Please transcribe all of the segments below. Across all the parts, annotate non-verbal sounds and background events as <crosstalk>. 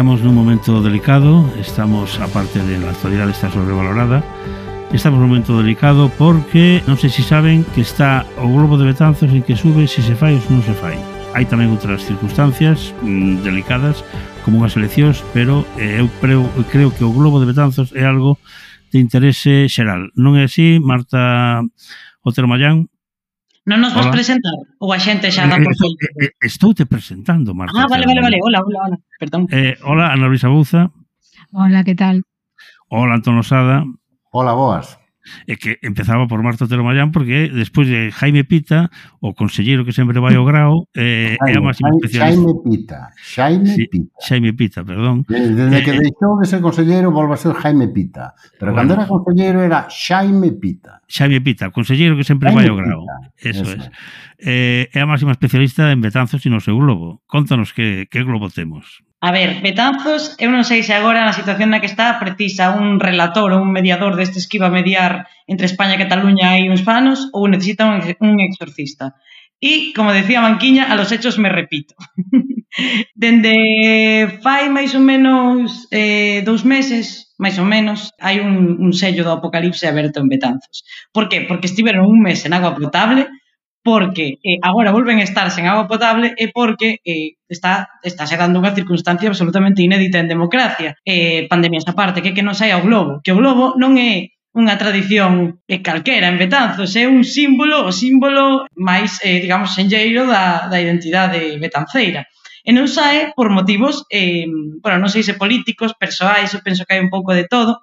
Estamos nun momento delicado, estamos, aparte de na actualidade está sobrevalorada, estamos nun momento delicado porque non sei se saben que está o globo de Betanzos en que sube se se fai ou se non se fai. Hai tamén outras circunstancias mmm, delicadas como unhas eleccións, pero eh, eu creo, creo que o globo de Betanzos é algo de interese xeral. Non é así, Marta Otero Mayán, Non nos vas hola. presentar? Ou a xente xa dá eh, por eh, eh, Estou te presentando, Marta. Ah, vale, vale, vale. Hola, hola, hola. Perdón. Eh, hola, Ana Luisa Buza. Hola, que tal? Hola, Antón Osada. Hola, boas é que empezaba por Marta Telomallán porque despois de Jaime Pita, o conselleiro que sempre vai ao grao, eh, Jaime, é a máxima especialista. Jaime Pita, Jaime sí, Pita. Jaime Pita, perdón. Desde, desde eh, que eh, deixou de ser conselleiro volve a ser Jaime Pita, pero bueno, cando era conselleiro era Jaime Pita. Xavi Pita, conselleiro que sempre Jaime vai ao grao. Eso, eso es. Eh, é a máxima especialista en Betanzos e no seu globo. Contanos que, que globo temos. A ver, Betanzos, eu non sei se agora na situación na que está precisa un relator ou un mediador destes que iba a mediar entre España e Cataluña hai uns panos ou necesita un, un exorcista. E, como decía Manquiña, a los hechos me repito. <laughs> Dende fai máis ou menos eh, dous meses, máis ou menos, hai un, un sello do apocalipse aberto en Betanzos. Por que? Porque estiveron un mes en agua potable porque eh, agora volven a estar sen agua potable e porque eh, está, está se dando unha circunstancia absolutamente inédita en democracia. Eh, pandemias aparte, que que non sai ao globo? Que o globo non é unha tradición eh, calquera en Betanzos, é un símbolo, o símbolo máis, eh, digamos, senlleiro da, da identidade betanceira. E non sae por motivos, eh, bueno, non sei se políticos, persoais, eu penso que hai un pouco de todo,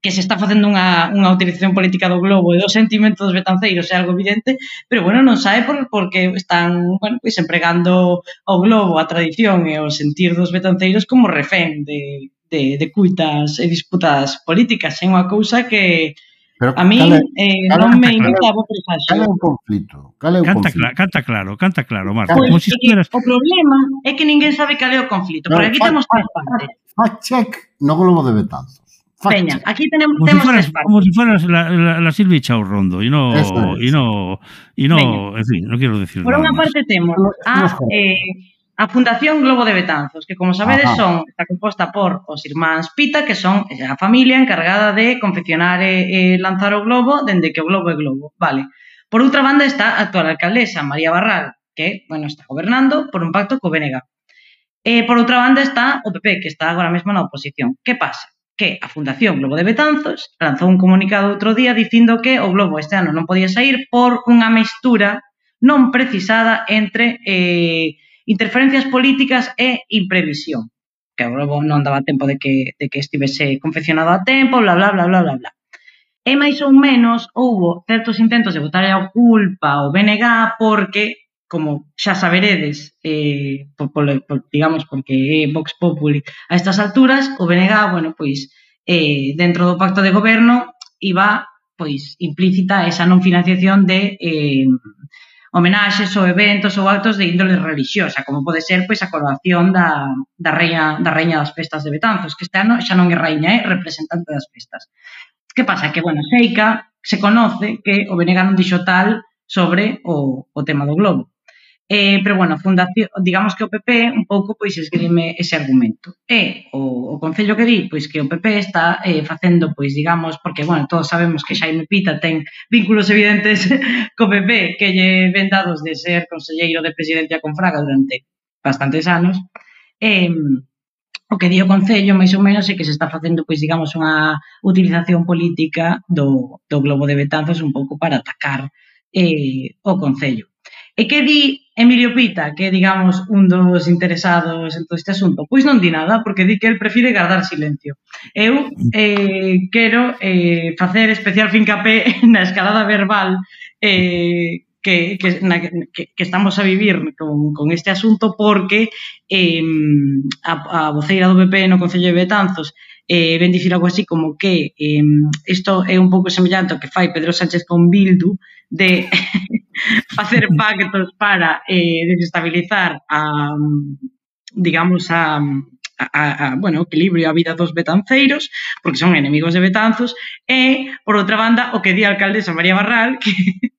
que se está facendo unha, unha utilización política do globo e do sentimento dos betanceiros é algo evidente, pero bueno, non sabe por, porque están bueno, pois, empregando o globo, a tradición e o sentir dos betanceiros como refén de, de, de cuitas e disputas políticas. É unha cousa que Pero a mí cale, eh, cale, non me invita a votar. Cale un conflito. Cale un canta, conflito. Cla canta claro, canta claro, Marta. Pues, como si pois, estuvieras... O problema é que ninguén sabe cal é o conflito. No, Por aquí temos tres partes. Fact check no globo de Betanzos fact. Veña, aquí tenemos, como si fueras, Como si fueras la, la, la Silvia Chao Rondo y no, es. y no, y no Veña. en fin, no quiero decir Por unha parte temos a, eh, a Fundación Globo de Betanzos, que como sabedes Ajá. son está composta por os irmáns Pita, que son a familia encargada de confeccionar e, e lanzar o globo dende que o globo é globo, vale. Por outra banda está a actual alcaldesa María Barral, que, bueno, está gobernando por un pacto co BNG. E eh, por outra banda está o PP, que está agora mesmo na oposición. Que pasa? que a Fundación Globo de Betanzos lanzou un comunicado outro día dicindo que o globo este ano non podía sair por unha mestura non precisada entre eh, interferencias políticas e imprevisión. Que o globo non daba tempo de que, de que estivese confeccionado a tempo, bla, bla, bla, bla, bla, bla. E máis ou menos houbo certos intentos de botar a culpa ao BNG porque como xa saberedes, eh, por, por, por, digamos, porque é Vox Populi a estas alturas, o BNG, bueno, pois, eh, dentro do pacto de goberno, iba, pois, implícita esa non financiación de eh, homenaxes ou eventos ou actos de índole religiosa, como pode ser pois a coroación da, da, reina, da reina das festas de Betanzos, que este ano xa non é reina, é representante das festas. Que pasa? Que, bueno, Seica se conoce que o Benega non dixo tal sobre o, o tema do globo. Eh, pero, bueno, fundación, digamos que o PP un pouco pois esgrime ese argumento. E o, o Concello que di, pois que o PP está eh, facendo, pois digamos, porque, bueno, todos sabemos que Xaime Pita ten vínculos evidentes <laughs> co PP que lle ven dados de ser conselleiro de presidencia con Fraga durante bastantes anos. Eh, o que di o Concello, máis ou menos, é que se está facendo, pois, digamos, unha utilización política do, do globo de Betanzos un pouco para atacar eh, o Concello. E que di Emilio Pita, que é, digamos, un dos interesados en todo este asunto, pois non di nada, porque di que el prefire guardar silencio. Eu eh, quero eh, facer especial fincapé <laughs> na escalada verbal eh, que, que, na, que, que estamos a vivir con, con este asunto porque eh, a, a voceira do PP no Concello de Betanzos eh, ben dicir algo así como que isto eh, é un pouco semellante ao que fai Pedro Sánchez con Bildu de <laughs> <laughs> facer pactos para eh, desestabilizar a, digamos, a, a, a, bueno, equilibrio a vida dos betanceiros, porque son enemigos de Betanzos, e, por outra banda, o que di a alcaldesa María Barral, que <laughs>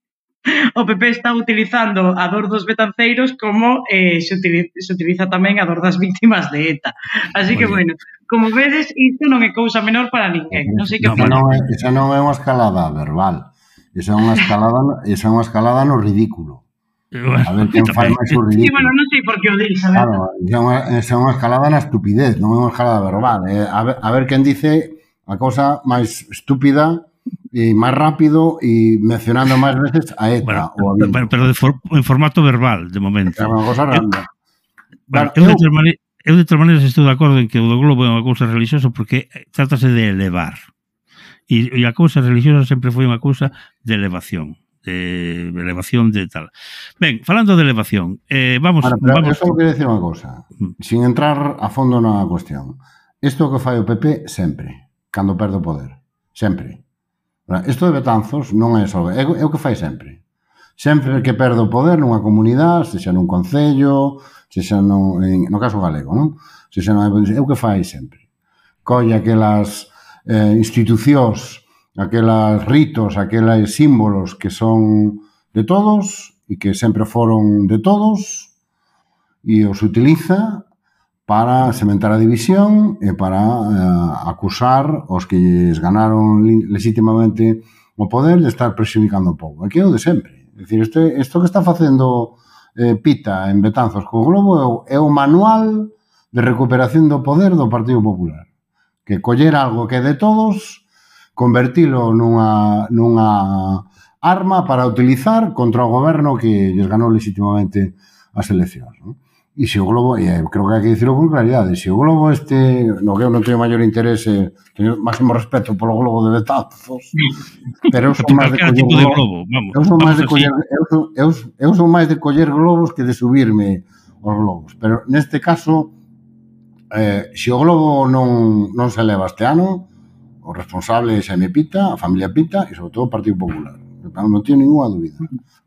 o PP está utilizando a dor dos betanceiros como eh, se, utiliza, se utiliza tamén a dor das víctimas de ETA. Así Oye. que, bueno, como vedes, isto non é cousa menor para ninguén. Non sei que no, non, esa non é unha escalada verbal Esa é unha escalada, esa é unha escalada no ridículo. Bueno, a ver quen fai máis o ridículo. Sí, bueno, non sei por que o dis, a ver. Claro, esa é unha, esa é unha escalada na estupidez, non é unha escalada verbal. Eh? A, ver, a ver quen dice a cousa máis estúpida e máis rápido e mencionando máis veces a ETA bueno, ou a Pero, pero de for, en formato verbal, de momento. É unha cosa randa. Bueno, claro, eu, eu, eu, de todas maneiras estou de acordo en que o do globo é unha cousa religiosa porque trátase de elevar. E, e a cousa religiosa sempre foi unha cousa de elevación de elevación de tal. Ben, falando de elevación, eh, vamos... Ahora, pero vamos... Eu quero dicir unha cousa, mm. sin entrar a fondo na cuestión. Isto que fai o PP sempre, cando perde o poder. Sempre. Isto de Betanzos non é só... É, é o que fai sempre. Sempre que perde o poder nunha comunidade, se xa nun concello, se xa nun, en, no caso galego, non? Se xa non é o que fai sempre. Colle aquelas eh, institucións, aquelas ritos, aquelas símbolos que son de todos e que sempre foron de todos e os utiliza para sementar a división e para eh, acusar os que lles ganaron legítimamente o poder de estar presiunicando o povo. Aquí é o de sempre. É dicir, este, isto que está facendo eh, Pita en Betanzos co Globo é o, é o manual de recuperación do poder do Partido Popular que coller algo que é de todos, convertilo nunha, nunha arma para utilizar contra o goberno que lles ganou legitimamente as eleccións. Non? E se o globo, e creo que hai que dicirlo con claridade, se o globo este, no que eu non teño maior interese, teño máximo respeto polo globo de betazos, pero eu son máis de coller tipo de globo, vamos, eu son máis de coller, eu son, eu, eu son máis de coller globos que de subirme os globos, pero neste caso eh, se o globo non, non se leva este ano, o responsable é Xaime Pita, a familia Pita e, sobre todo, o Partido Popular. Non, non teño ninguna dúbida.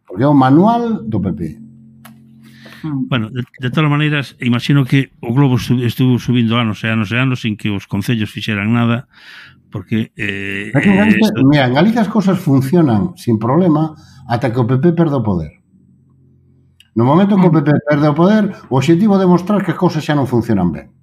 Porque é o manual do PP. Bueno, de, de todas maneiras, imagino que o globo estuvo subindo anos e anos e anos sin que os concellos fixeran nada, porque... Eh, que en eh, Galicia, esto... mira, en Galicia as cousas funcionan sin problema ata que o PP perde o poder. No momento que o PP perde o poder, o objetivo é demostrar que as cousas xa non funcionan ben.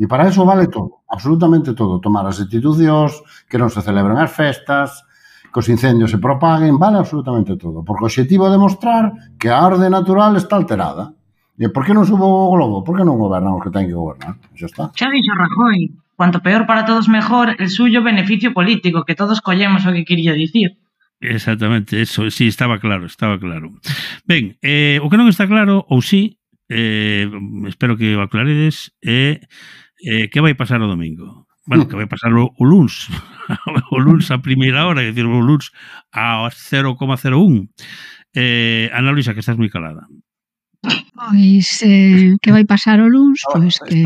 E para eso vale todo, absolutamente todo. Tomar as institucións, que non se celebren as festas, que os incendios se propaguen, vale absolutamente todo. Porque o objetivo é demostrar que a orde natural está alterada. E por que non subo o globo? Por que non gobernan os que ten que gobernar? Xa está. Xa dixo Rajoy, cuanto peor para todos mejor, el suyo beneficio político, que todos collemos o que quería dicir. Exactamente, eso, sí, estaba claro, estaba claro. Ben, eh, o que non está claro, ou sí, eh, espero que o aclaredes, é eh, eh, que vai pasar o domingo? Bueno, que vai pasar o, o luns, <laughs> o luns a primeira hora, é dicir, o luns a 0,01. Eh, Ana Luisa, que estás moi calada. Pois, eh, que vai pasar o luns? Pois pues que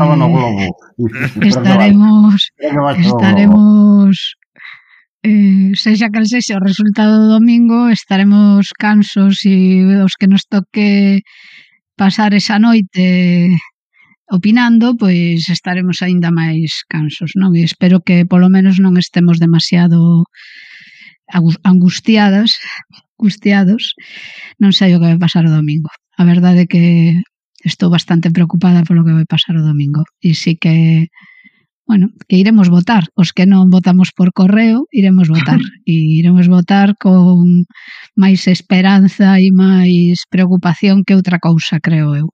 estaremos, <laughs> estaremos eh, sexa cal sexa o resultado do domingo, estaremos cansos e os que nos toque pasar esa noite opinando, pois estaremos aínda máis cansos, non? E espero que polo menos non estemos demasiado angustiadas, <laughs> angustiados. Non sei o que vai pasar o domingo. A verdade é que estou bastante preocupada polo que vai pasar o domingo. E sí que bueno, que iremos votar. Os que non votamos por correo, iremos votar. <laughs> E iremos votar con máis esperanza e máis preocupación que outra cousa, creo eu.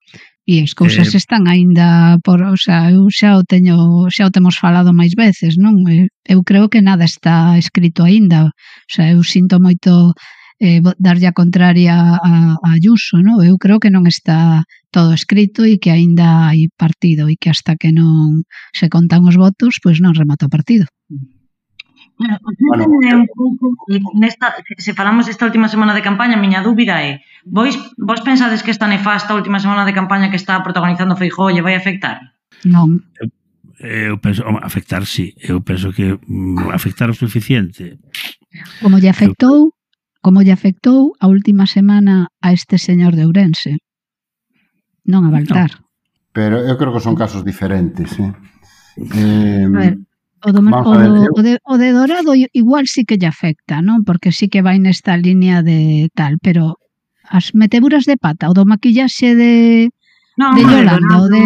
E as cousas eh, están aínda por, o sea, eu xa o teño, xa o temos falado máis veces, non? Eu creo que nada está escrito aínda. O sea, eu sinto moito eh, darlle a contraria a, a Ayuso, non? Eu creo que non está todo escrito e que aínda hai partido e que hasta que non se contan os votos, pois pues non remata o partido. Mm. Bueno, un pouco, nesta, se falamos esta última semana de campaña, a miña dúbida é, vos, vos pensades que esta nefasta última semana de campaña que está protagonizando Feijóo lle vai afectar? Non. Eu penso, afectar, sí. Eu penso que mm, afectar o suficiente. Como lle afectou, como lle afectou a última semana a este señor de Ourense. Non a Baltar. No. Pero eu creo que son casos diferentes, eh? Eh, a ver, eh, O, do, o, do, o, de, o de Dorado igual sí que lle afecta, non? Porque sí que vai nesta liña de tal, pero as meteduras de pata, o do maquillaxe de no, de Yolanda, o de...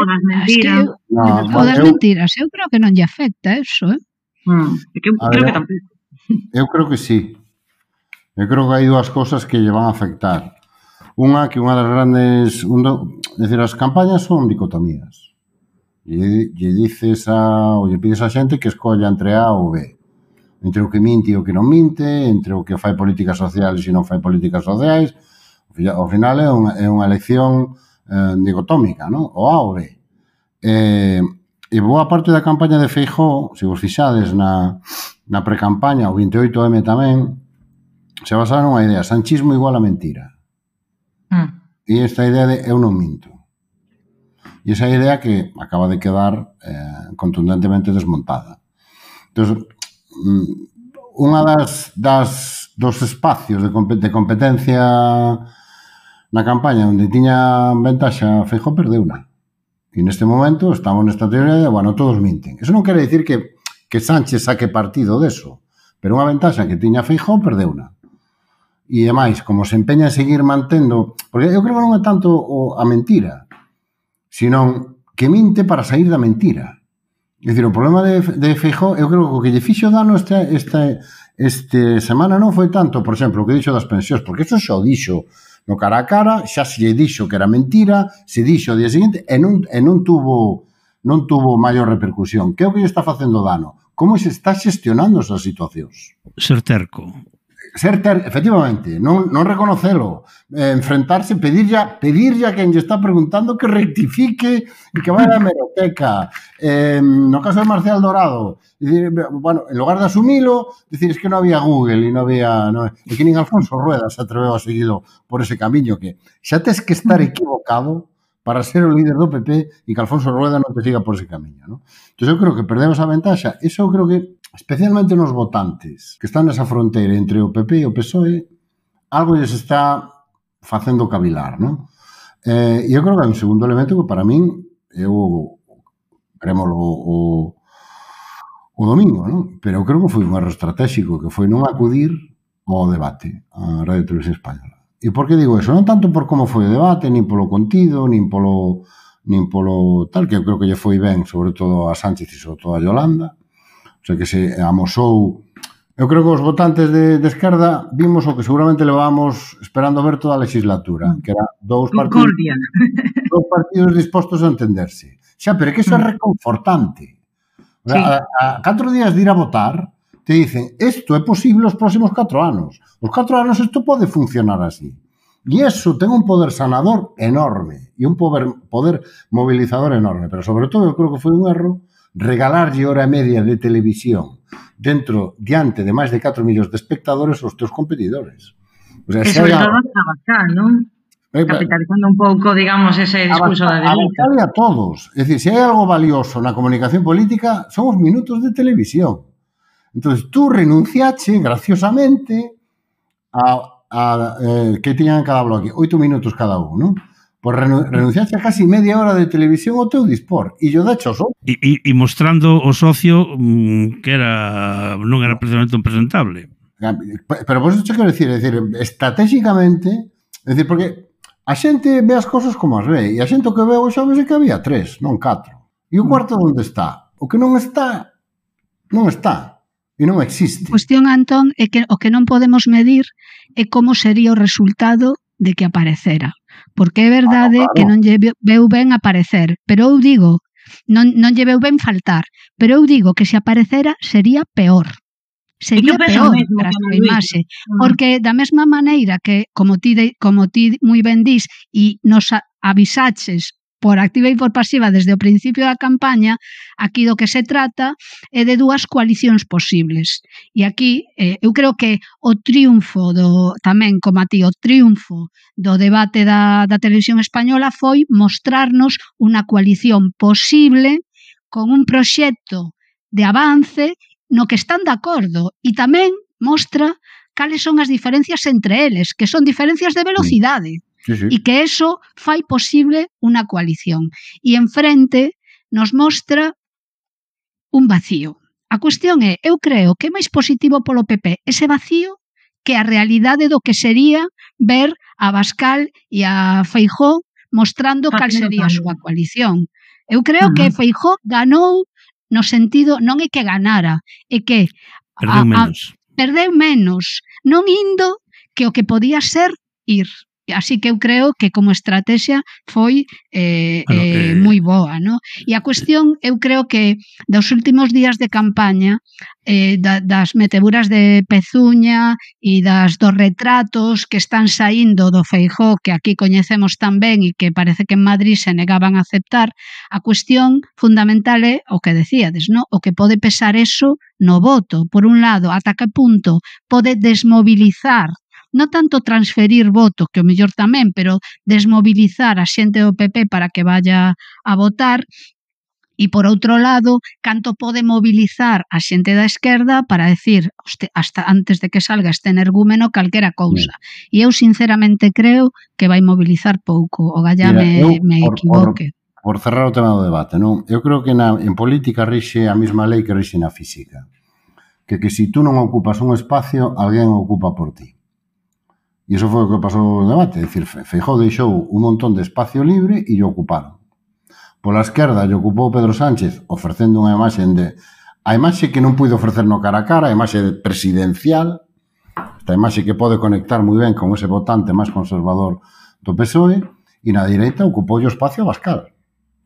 O das mentiras. Que, no, o das mentiras, eu creo que non lle afecta eso, eh? Hmm, que, creo ver, que tampouco. Eu creo que sí. Eu creo que hai dúas cousas que lle van a afectar. Unha que unha das grandes, un do, decir, as campañas son dicotomías lle, lle dices a, ou lle pides a xente que escolla entre A ou B entre o que minte e o que non minte, entre o que fai políticas sociais e non fai políticas sociais, ao final é unha, é unha elección eh, dicotómica, non? o A ou B. Eh, e boa parte da campaña de Feijó, se vos fixades na, na precampaña, o 28M tamén, se basaron unha idea, sanchismo igual a mentira. Mm. E esta idea de eu non minto. E esa idea que acaba de quedar eh, contundentemente desmontada. Entón, mm, unha das, das dos espacios de, de competencia na campaña onde tiña ventaxa Feijó perdeu unha. E neste momento estamos nesta teoría de, bueno, todos minten. Eso non quere dicir que, que Sánchez saque partido deso, pero unha ventaxa que tiña Feijó perdeu unha. E demais, como se empeña en seguir mantendo... Porque eu creo que non é tanto o, a mentira, senón que minte para sair da mentira. É dicir, o problema de, de Feijó, eu creo que o que lle fixo dano esta, esta, este semana non foi tanto, por exemplo, o que dixo das pensións, porque iso xa o dixo no cara a cara, xa se lle dixo que era mentira, se dixo o día seguinte, e non, e non tuvo non tuvo maior repercusión. Que é o que lle está facendo dano? Como se está xestionando esas situacións? Ser terco. Ser efectivamente, non reconocelo, eh, enfrentarse, pedirlle, pedirlle a quen lle está preguntando que rectifique e que vaya a meroteca. Eh, no caso de Marcial Dorado, bueno, en lugar de asumilo, decir, es que no había Google e non había... No, e que nin Alfonso Rueda se atreveu a seguido por ese camiño que xa tes que estar equivocado para ser o líder do PP e que Alfonso Rueda non te siga por ese camiño. ¿no? Entón, eu creo que perdemos a ventaxa. Eso creo que especialmente nos votantes, que están nesa fronteira entre o PP e o PSOE, algo lles está facendo cavilar, non? Eh, eu creo que é un segundo elemento que para min é o o, o, o domingo, non? Pero eu creo que foi un erro estratégico, que foi non acudir ao debate a Radio Televisión Española. E por que digo eso? Non tanto por como foi o debate, nin polo contido, nin polo nin polo tal, que eu creo que lle foi ben, sobre todo a Sánchez e sobre todo a Yolanda, sea, que se amosou. Eu creo que os votantes de, de esquerda vimos o que seguramente levábamos esperando ver toda a legislatura, que era dous partidos, dous partidos dispostos a entenderse. Xa, pero é que iso é mm. reconfortante. O sea, sí. a, a catro días de ir a votar, te dicen, isto é posible os próximos catro anos. Os catro anos isto pode funcionar así. E iso ten un poder sanador enorme e un poder, poder movilizador enorme. Pero sobre todo eu creo que foi un erro regalarlle hora e media de televisión dentro, diante de máis de 4 millóns de espectadores aos teus competidores. O sea, e sobre todo a Bascal, non? Eh, Capitalizando un pouco, digamos, ese discurso da derecha. A, todos. É dicir, se hai algo valioso na comunicación política, son os minutos de televisión. Entón, tú renunciache, graciosamente, a, a eh, que tiñan cada bloque, oito minutos cada un, non? Por renunciaste a casi media hora de televisión ao teu dispor e yo dacho só. E, e, e mostrando o socio mm, que era non era precisamente un presentable. Pero vos che quero decir, decir, estratégicamente, decir, porque a xente ve as cousas como as ve e a xente o que veu xa vese que había tres, non catro. E o mm. cuarto onde está? O que non está, non está e non existe. A cuestión, Antón, é que o que non podemos medir é como sería o resultado de que aparecera. Porque é verdade claro, claro. que non lle veu ben aparecer, pero eu digo, non, non lle veu ben faltar, pero eu digo que se aparecera sería peor. Sería peor para a súa imaxe, porque da mesma maneira que, como ti, de, como ti moi ben dis, e nos avisaches por activa e por pasiva desde o principio da campaña, aquí do que se trata é de dúas coalicións posibles. E aquí eh, eu creo que o triunfo do tamén como a ti, o triunfo do debate da, da televisión española foi mostrarnos unha coalición posible con un proxecto de avance no que están de acordo e tamén mostra cales son as diferencias entre eles, que son diferencias de velocidade sí, sí. e que eso fai posible unha coalición. E enfrente nos mostra un vacío. A cuestión é, eu creo que é máis positivo polo PP ese vacío que a realidade do que sería ver a Bascal e a Feijó mostrando cal sería a súa coalición. Eu creo uh -huh. que Feijó ganou no sentido non é que ganara, é que perdeu a, menos. A, perdeu menos, non indo que o que podía ser ir. Así que eu creo que como estrategia foi eh, bueno, eh, eh... moi boa, no? E a cuestión, eu creo que dos últimos días de campaña, eh, da, das meteburas de Pezuña e das dos retratos que están saindo do Feijó, que aquí coñecemos tan ben e que parece que en Madrid se negaban a aceptar, a cuestión fundamental é o que decíades, no? o que pode pesar eso no voto. Por un lado, ata que punto pode desmobilizar non tanto transferir voto, que o mellor tamén, pero desmobilizar a xente do PP para que vaya a votar, E por outro lado, canto pode mobilizar a xente da esquerda para decir hoste, hasta antes de que salga este energúmeno calquera cousa. Bien. E eu sinceramente creo que vai mobilizar pouco. O Gallá me, eu, me equivoque. Por, por, por cerrar o tema do debate, non? Eu creo que na, en política rixe a mesma lei que rixe na física. Que que si tú non ocupas un espacio, alguén ocupa por ti. E iso foi o que pasou no debate. É dicir, Feijó deixou un montón de espacio libre e lle ocuparon. Pola esquerda lle ocupou Pedro Sánchez ofrecendo unha imaxe de a imaxe que non puido ofrecer no cara a cara, a imaxe presidencial, esta imaxe que pode conectar moi ben con ese votante máis conservador do PSOE, e na direita ocupou o espacio a Bascal,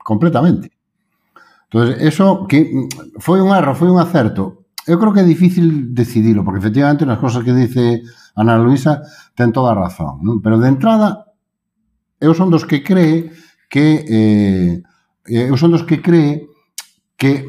completamente. Entón, eso que mm, foi un erro, foi un acerto, eu creo que é difícil decidilo, porque efectivamente nas cosas que dice Ana Luisa ten toda a razón, non? pero de entrada eu son dos que cree que eh, eh eu son dos que cree que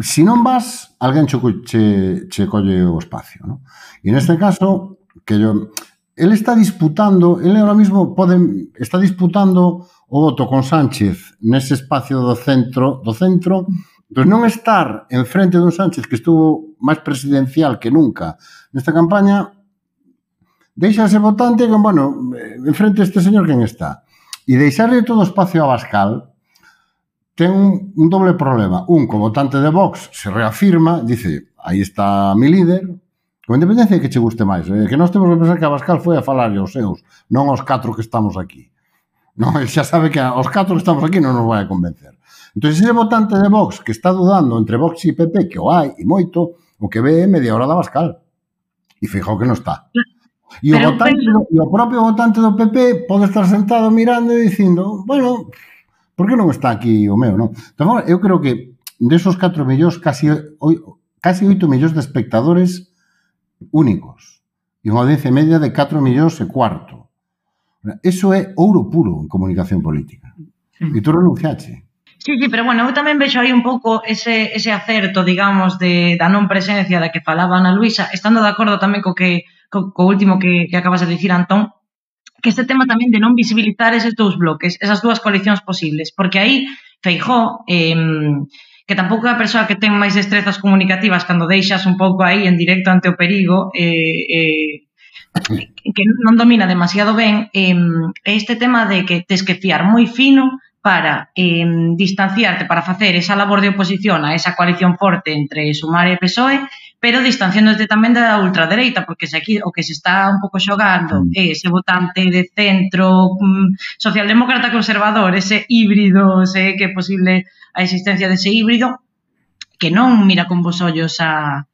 se si non vas, alguén che, che, che colle o espacio. Non? E neste caso, que yo, ele está disputando, ele ahora mismo pode, está disputando o voto con Sánchez nese espacio do centro, do centro Entón, non estar en frente dun Sánchez que estuvo máis presidencial que nunca nesta campaña deixase votante con, bueno, eh, enfrente este señor quen está. E deixarle todo o espacio a Bascal ten un, un doble problema. Un, como votante de Vox se reafirma, dice, aí está mi líder, con independencia de que che guste máis, eh, que nós temos que pensar que a Bascal foi a falar aos seus, non aos catro que estamos aquí. Non, <laughs> el xa sabe que aos catro que estamos aquí non nos vai a convencer. Entón, ese votante de Vox que está dudando entre Vox e PP, que o hai e moito, o que ve é media hora da Bascal. E fijou que non está. E o, votante, e o propio votante do PP pode estar sentado mirando e dicindo, bueno, por que non está aquí o meu, non? Entón, eu creo que desos 4 millóns, casi, casi 8 millóns de espectadores únicos. E unha audiencia media de 4 millóns e cuarto. Eso é ouro puro en comunicación política. Sí. E tú renunciaste. Sí, sí, pero bueno, eu tamén vexo aí un pouco ese, ese acerto, digamos, de, da non presencia da que falaba Ana Luisa, estando de acordo tamén co que co, co último que, que acabas de dicir, Antón, que este tema tamén de non visibilizar eses dous bloques, esas dúas coalicións posibles, porque aí Feijó, eh, que tampouco é a persoa que ten máis destrezas comunicativas cando deixas un pouco aí en directo ante o perigo, eh, eh, que non domina demasiado ben, eh, este tema de que tes que fiar moi fino para eh, distanciarte, para facer esa labor de oposición a esa coalición forte entre Sumar e PSOE, pero distanciándote tamén da ultradereita, porque se aquí o que se está un pouco xogando mm. é ese votante de centro, mm, socialdemócrata conservador, ese híbrido, se que é posible a existencia dese híbrido, que non mira con vos ollos a,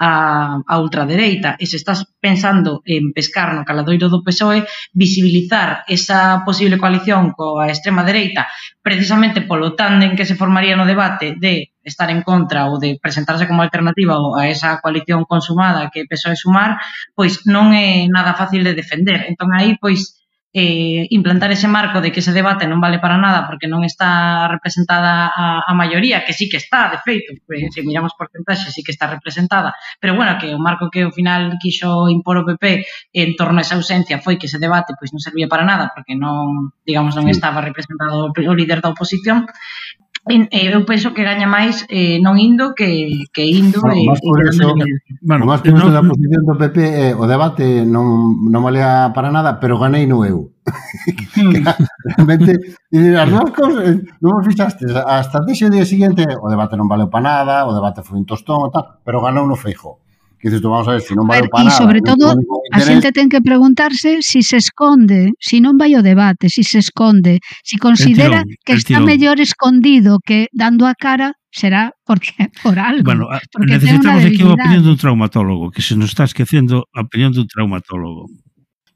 a, a ultradereita e se estás pensando en pescar no caladoiro do PSOE, visibilizar esa posible coalición coa extrema dereita precisamente polo tándem que se formaría no debate de estar en contra ou de presentarse como alternativa a esa coalición consumada que PSOE sumar, pois non é nada fácil de defender. Entón aí, pois, eh, implantar ese marco de que ese debate non vale para nada porque non está representada a, a maioría, que sí que está, de feito, eh, pues, se miramos porcentaxe, sí que está representada, pero bueno, que o marco que ao final quixo impor o PP en torno a esa ausencia foi que ese debate pois non servía para nada porque non, digamos, non estaba representado o líder da oposición, Eh, eu penso que gaña máis eh, non indo que, que indo bueno, e, máis por e eso, bueno, máis por no, da posición do PP eh, o debate non, non valía para nada pero ganei no eu mm. <laughs> realmente as dúas cousas eh, non fixaste hasta o día seguinte o debate non valeu para nada o debate foi un tostón tal, pero ganou no feijó que dices, vamos a ver, se non vai para nada. E sobre todo, a xente ten que preguntarse se si se esconde, se si non vai o debate, se si se esconde, se si considera tirón, que está mellor escondido que dando a cara será porque <laughs> por algo. Bueno, ah, porque necesitamos aquí a opinión dun traumatólogo, que se nos está esquecendo a opinión dun traumatólogo.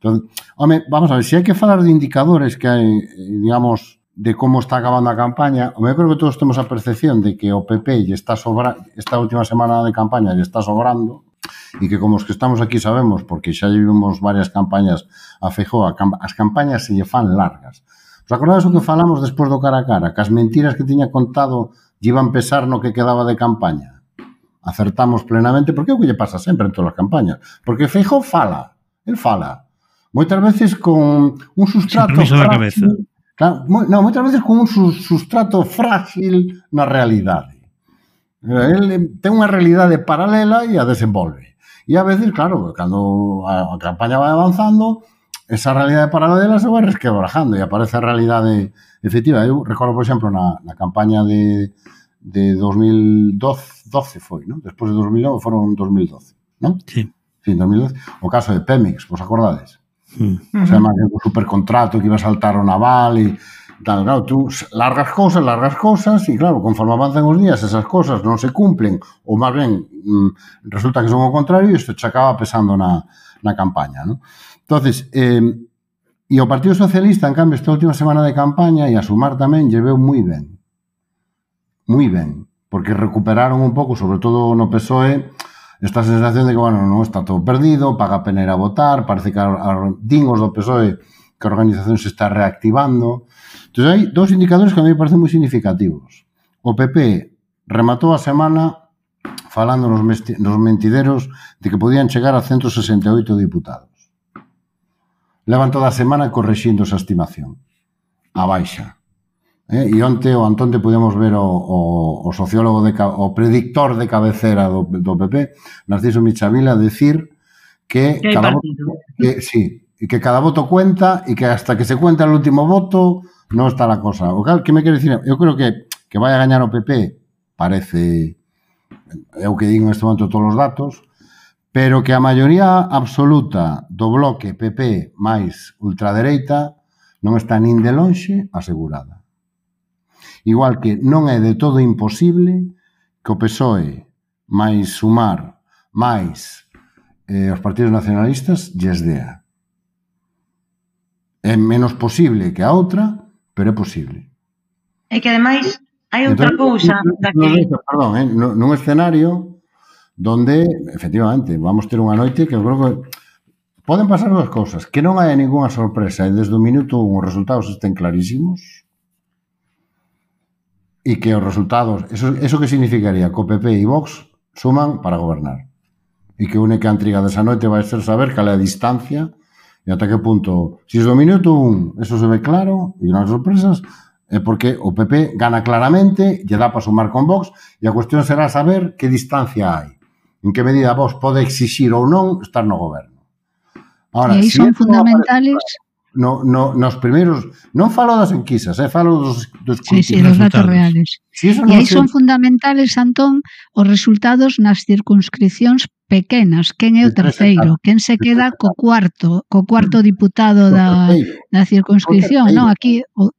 Entón, home, vamos a ver, se hai que falar de indicadores que hai, digamos, de como está acabando a campaña, eu creo que todos temos a percepción de que o PP lle está sobra esta última semana de campaña lle está sobrando, e que como os que estamos aquí sabemos, porque xa vivimos varias campañas a Feijó, as campañas se lle fan largas. Os acordades o que falamos despois do cara a cara? Que as mentiras que tiña contado lle iban pesar no que quedaba de campaña. Acertamos plenamente, porque é o que lle pasa sempre en todas as campañas. Porque Feijó fala, el fala. Moitas veces con un sustrato... Sin da cabeza. Claro, no, moitas veces con un sustrato frágil na realidade. Eh, el ten unha realidade paralela e a desenvolve. E a veces, claro, cando a, a campaña vai avanzando, esa realidade paralela se vai resquebrajando e aparece a realidade efectiva. Eu recordo, por exemplo, na, na campaña de, de 2012 12 foi, non? Despois de 2009 foron 2012, non? Sí. Sí, 2012. O caso de Pemex, vos acordades? Sí. O sea, o supercontrato que iba a saltar o naval e Tal, claro, tú largas cousas, largas cousas, e claro, conforme avanzan os días, esas cousas non se cumplen, ou máis ben, mm, resulta que son o contrario, e isto che acaba pesando na, na campaña, non? Entonces, eh, e o Partido Socialista, en cambio, esta última semana de campaña, e a sumar tamén, lleveu moi ben. Moi ben. Porque recuperaron un pouco, sobre todo no PSOE, esta sensación de que, bueno, non está todo perdido, paga pena ir a votar, parece que a, a, din os do PSOE que a organización se está reactivando, Entón, hai dous indicadores que a mí me parecen moi significativos. O PP rematou a semana falando nos, nos mentideros de que podían chegar a 168 diputados. Levan toda a semana correxindo esa estimación. A baixa. Eh? E onte o Antonte podemos ver o, o, o sociólogo, de, o predictor de cabecera do, do PP, Narciso Michavila, decir que, que cada partido. voto, que, sí, que cada voto cuenta e que hasta que se cuenta el último voto non está a cosa. O cal que me quere dicir, eu creo que que vai a gañar o PP parece é o que digo neste momento todos os datos, pero que a maioría absoluta do bloque PP máis ultradereita non está nin de lonxe asegurada. Igual que non é de todo imposible que o PSOE máis sumar máis eh, os partidos nacionalistas lles dea. É menos posible que a outra, pero é posible. É que ademais hai outra cousa da que... Perdón, eh, nun escenario donde, efectivamente, vamos ter unha noite que eu creo que poden pasar dúas cousas, que non hai ninguna sorpresa e desde o minuto un os resultados estén clarísimos e que os resultados, eso, eso que significaría que o PP e Vox suman para gobernar e que única intriga desa noite vai ser saber cal é a distancia e ata que punto, se si do minuto un, eso se ve claro, e non sorpresas, é porque o PP gana claramente, lle dá para sumar con Vox, e a cuestión será saber que distancia hai, en que medida Vox pode exixir ou non estar no goberno. Ahora, e aí si son fundamentales... Aparece, no, no, nos primeiros, non falo das enquisas, eh, falo dos, dos sí, sí, dos datos reales. Si e aí son fundamentales, Antón, os resultados nas circunscripcións pequenas, quen é o terceiro, quen se queda co cuarto, co cuarto mm. diputado da, da circunscripción, non? Aquí o,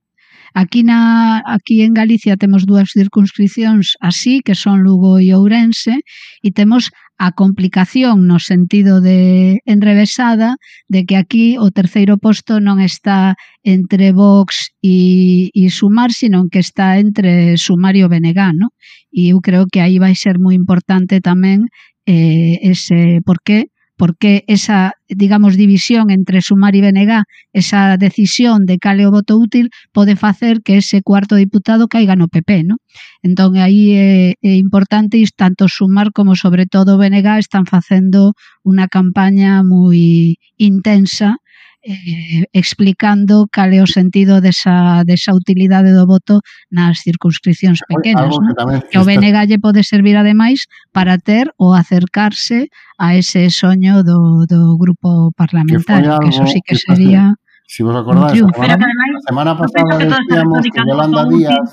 Aquí, na, aquí en Galicia temos dúas circunscripcións así, que son Lugo e Ourense, e temos a complicación no sentido de enrevesada de que aquí o terceiro posto non está entre Vox e, e Sumar, sino que está entre Sumar e o Benegá, no? E eu creo que aí vai ser moi importante tamén eh, ese porqué porque esa, digamos, división entre Sumar e BNG, esa decisión de cale o voto útil, pode facer que ese cuarto diputado caiga no PP, non? Entón, aí é, é importante, e tanto Sumar como, sobre todo, o BNG están facendo unha campaña moi intensa eh, explicando cal é o sentido desa, desa utilidade do voto nas circunscripcións pequenas. Algo que, no? que o BNG lle pode servir ademais para ter ou acercarse a ese soño do, do grupo parlamentario, que, que eso sí que, que sería... Si vos acordáis, la semana, a semana pasada decíamos que Yolanda Díaz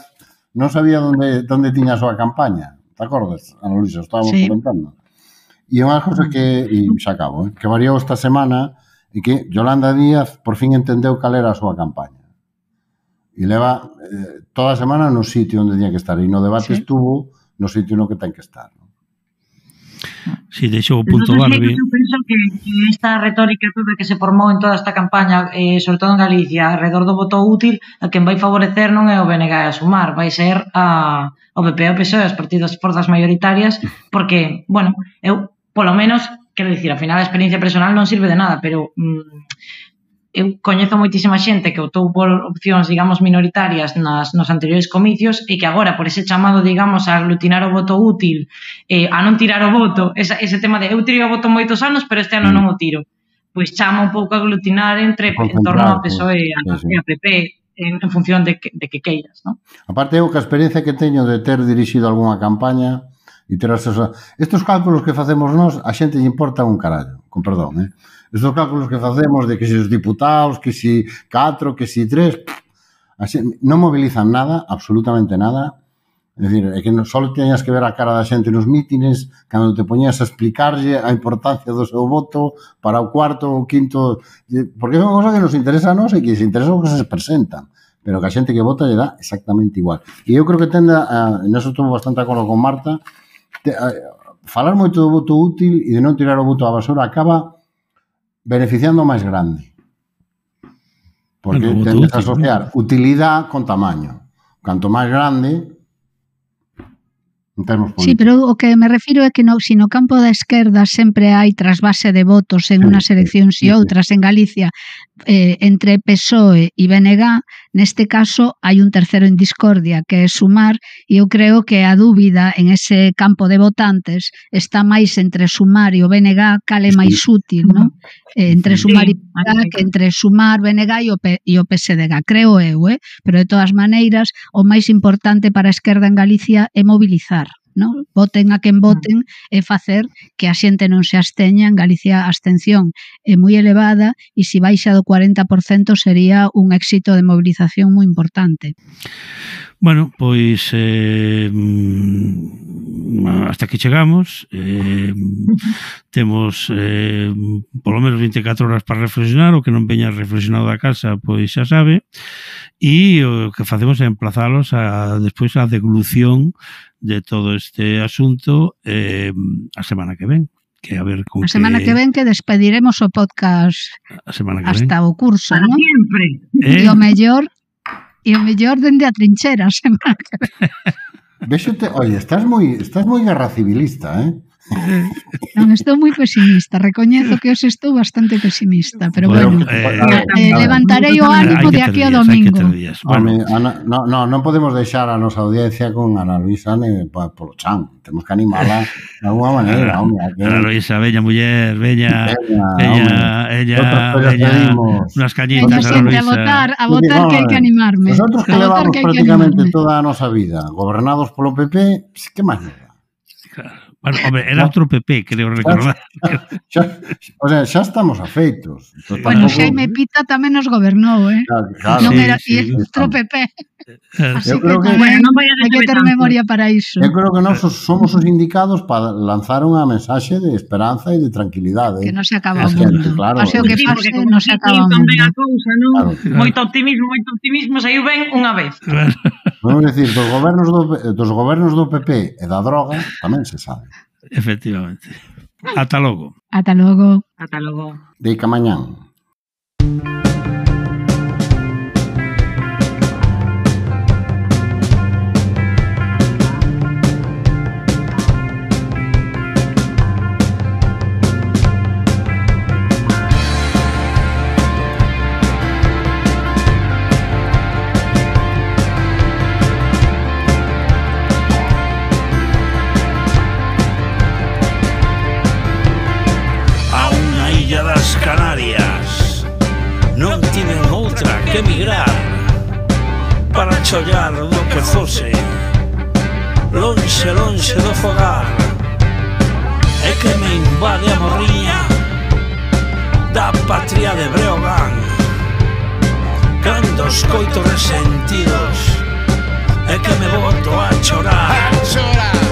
non sabía onde, onde tiña a súa campaña. Te acordas, Ana Luisa? Estábamos sí. comentando. E unha cousa que, e xa acabo, eh, que variou esta semana, e que Yolanda Díaz por fin entendeu cal era a súa campaña. E leva eh, toda a semana no sitio onde tiña que estar. E no debate sí. estuvo no sitio no que ten que estar. ¿no? Si, sí, deixou o punto Barbie. Eu penso que, que esta retórica toda que se formou en toda esta campaña, eh, sobre todo en Galicia, alrededor do voto útil, a quen vai favorecer non é o BNG a sumar, vai ser a, o PP e o PSOE, as partidos forzas maioritarias, porque, bueno, eu polo menos quero dicir, ao final a experiencia personal non sirve de nada, pero mm, eu coñezo moitísima xente que optou por opcións, digamos, minoritarias nas, nos anteriores comicios e que agora, por ese chamado, digamos, a aglutinar o voto útil, eh, a non tirar o voto, esa, ese tema de eu tiro o voto moitos anos, pero este ano non o tiro, pois chama un pouco a aglutinar entre en torno ao PSOE e sí, sí. a PP, en, en función de que, de que queiras, non? Aparte, eu que a experiencia que teño de ter dirixido algunha campaña, E ter as estos cálculos que facemos nós, a xente lle importa un carallo, con perdón, eh? Estos cálculos que facemos de que se os diputados, que si catro, que si tres, así, non mobilizan nada, absolutamente nada. É dicir, é que non, só teñas que ver a cara da xente nos mítines, cando te poñías a explicarlle a importancia do seu voto para o cuarto ou quinto, porque é unha cosa que nos interesa a nós e que se interesa o que se presentan pero que a xente que vota lle dá exactamente igual. E eu creo que tende a, en eso estou bastante acordo con Marta, te, falar moito do voto útil e de non tirar o voto á basura acaba beneficiando o máis grande. Porque bueno, tendes a asociar ¿no? utilidade con tamaño. Canto máis grande, en termos políticos. Sí, pero o que me refiro é que no, si no campo da esquerda sempre hai trasvase de votos en unhas eleccións e outras en Galicia eh, entre PSOE e BNG, neste caso hai un terceiro en discordia que é Sumar e eu creo que a dúbida en ese campo de votantes está máis entre Sumar e o BNG cale máis útil, non? Eh, entre Sumar e BNG que entre Sumar, BNG e o, P e o PSDG, creo eu, eh? pero de todas maneiras o máis importante para a esquerda en Galicia é mobilizar non? Voten a quen voten e facer que a xente non se absteña. En Galicia a abstención é moi elevada e se baixa do 40% sería un éxito de mobilización moi importante. Bueno, pois eh, mm, hasta que chegamos eh, temos eh, polo menos 24 horas para reflexionar o que non veña reflexionado da casa pois xa sabe e o que facemos é emplazalos a, despois a deglución de todo este asunto eh, a semana que ven que a ver con a semana que... que ven que despediremos o podcast a semana que hasta ven. o curso, ¿no? Siempre. Eh? E o mellor e o mellor dende a trinchera a semana que ven. <laughs> Véxote, oye, estás moi, estás moi guerra civilista, eh? <laughs> non estou moi pesimista, recoñezo que os estou bastante pesimista, pero bueno, bueno eh, eh, levantarei o ánimo de aquí a domingo. Bueno. Ana, no, no, non podemos deixar a nosa audiencia con Ana Luisa ne, pa, polo chan, temos que animala de alguma maneira, hombre. Que... Ana Luisa, veña muller, veña, veña, ella, veña, unas cañitas, Ana Luisa. A votar, a votar que hai que animarme. Nosotros que levamos prácticamente toda a nosa vida gobernados polo PP, que máis? Claro. Bueno, hombre, era outro PP, creo recordar. Xa, xa, o sea, xa estamos afeitos. Bueno, tampouco... Xaime Pita tamén nos gobernou, eh? Claro, claro, non sí, era, sí, outro PP. Eh, Así eu creo que, que bueno, non vai hai que ter memoria para iso. Eu creo que nós somos os indicados para lanzar unha mensaxe de esperanza e de tranquilidade. Eh. Que non se acaba o mundo. Que, claro, o que pase, non se acaba o mundo. A cousa, non? Claro. Moito optimismo, moito optimismo, saiu ben unha vez. Claro. Vamos decir, dos gobernos do, dos gobernos do PP e da droga tamén se sabe. Efectivamente. Ata logo. Ata logo. Ata logo. Deica mañán. Canarias. Non tiven outra que emigrar para chollar do que fose lonxe, lonxe do fogar. E que me invade a morriña da patria de Breogán. Cando escoito resentidos e que me boto a chorar. A chorar.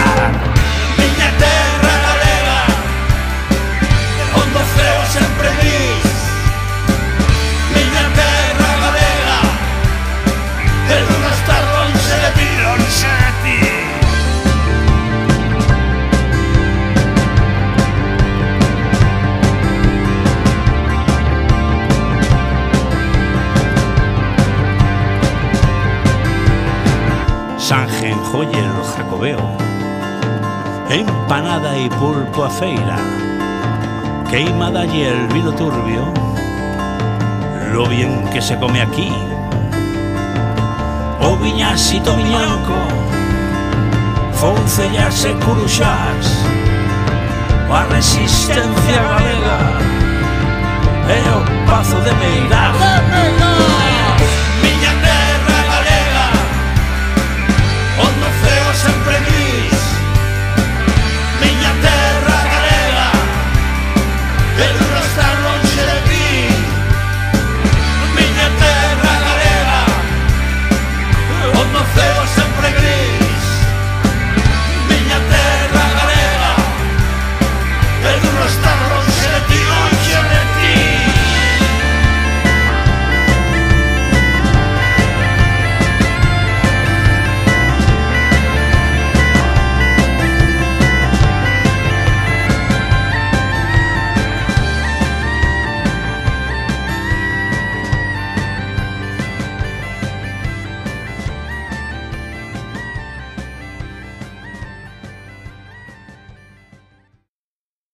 aprendiz, niña perra galega, de una estatua y se le pira un seti. Sangenjoy el jacobeo, empanada y pulpo a feira. queima y el vino turbio, lo bien que se come aquí. O viñasito miñanco, foncellas e curuxás, a resistencia galega e o pazo de Meirás.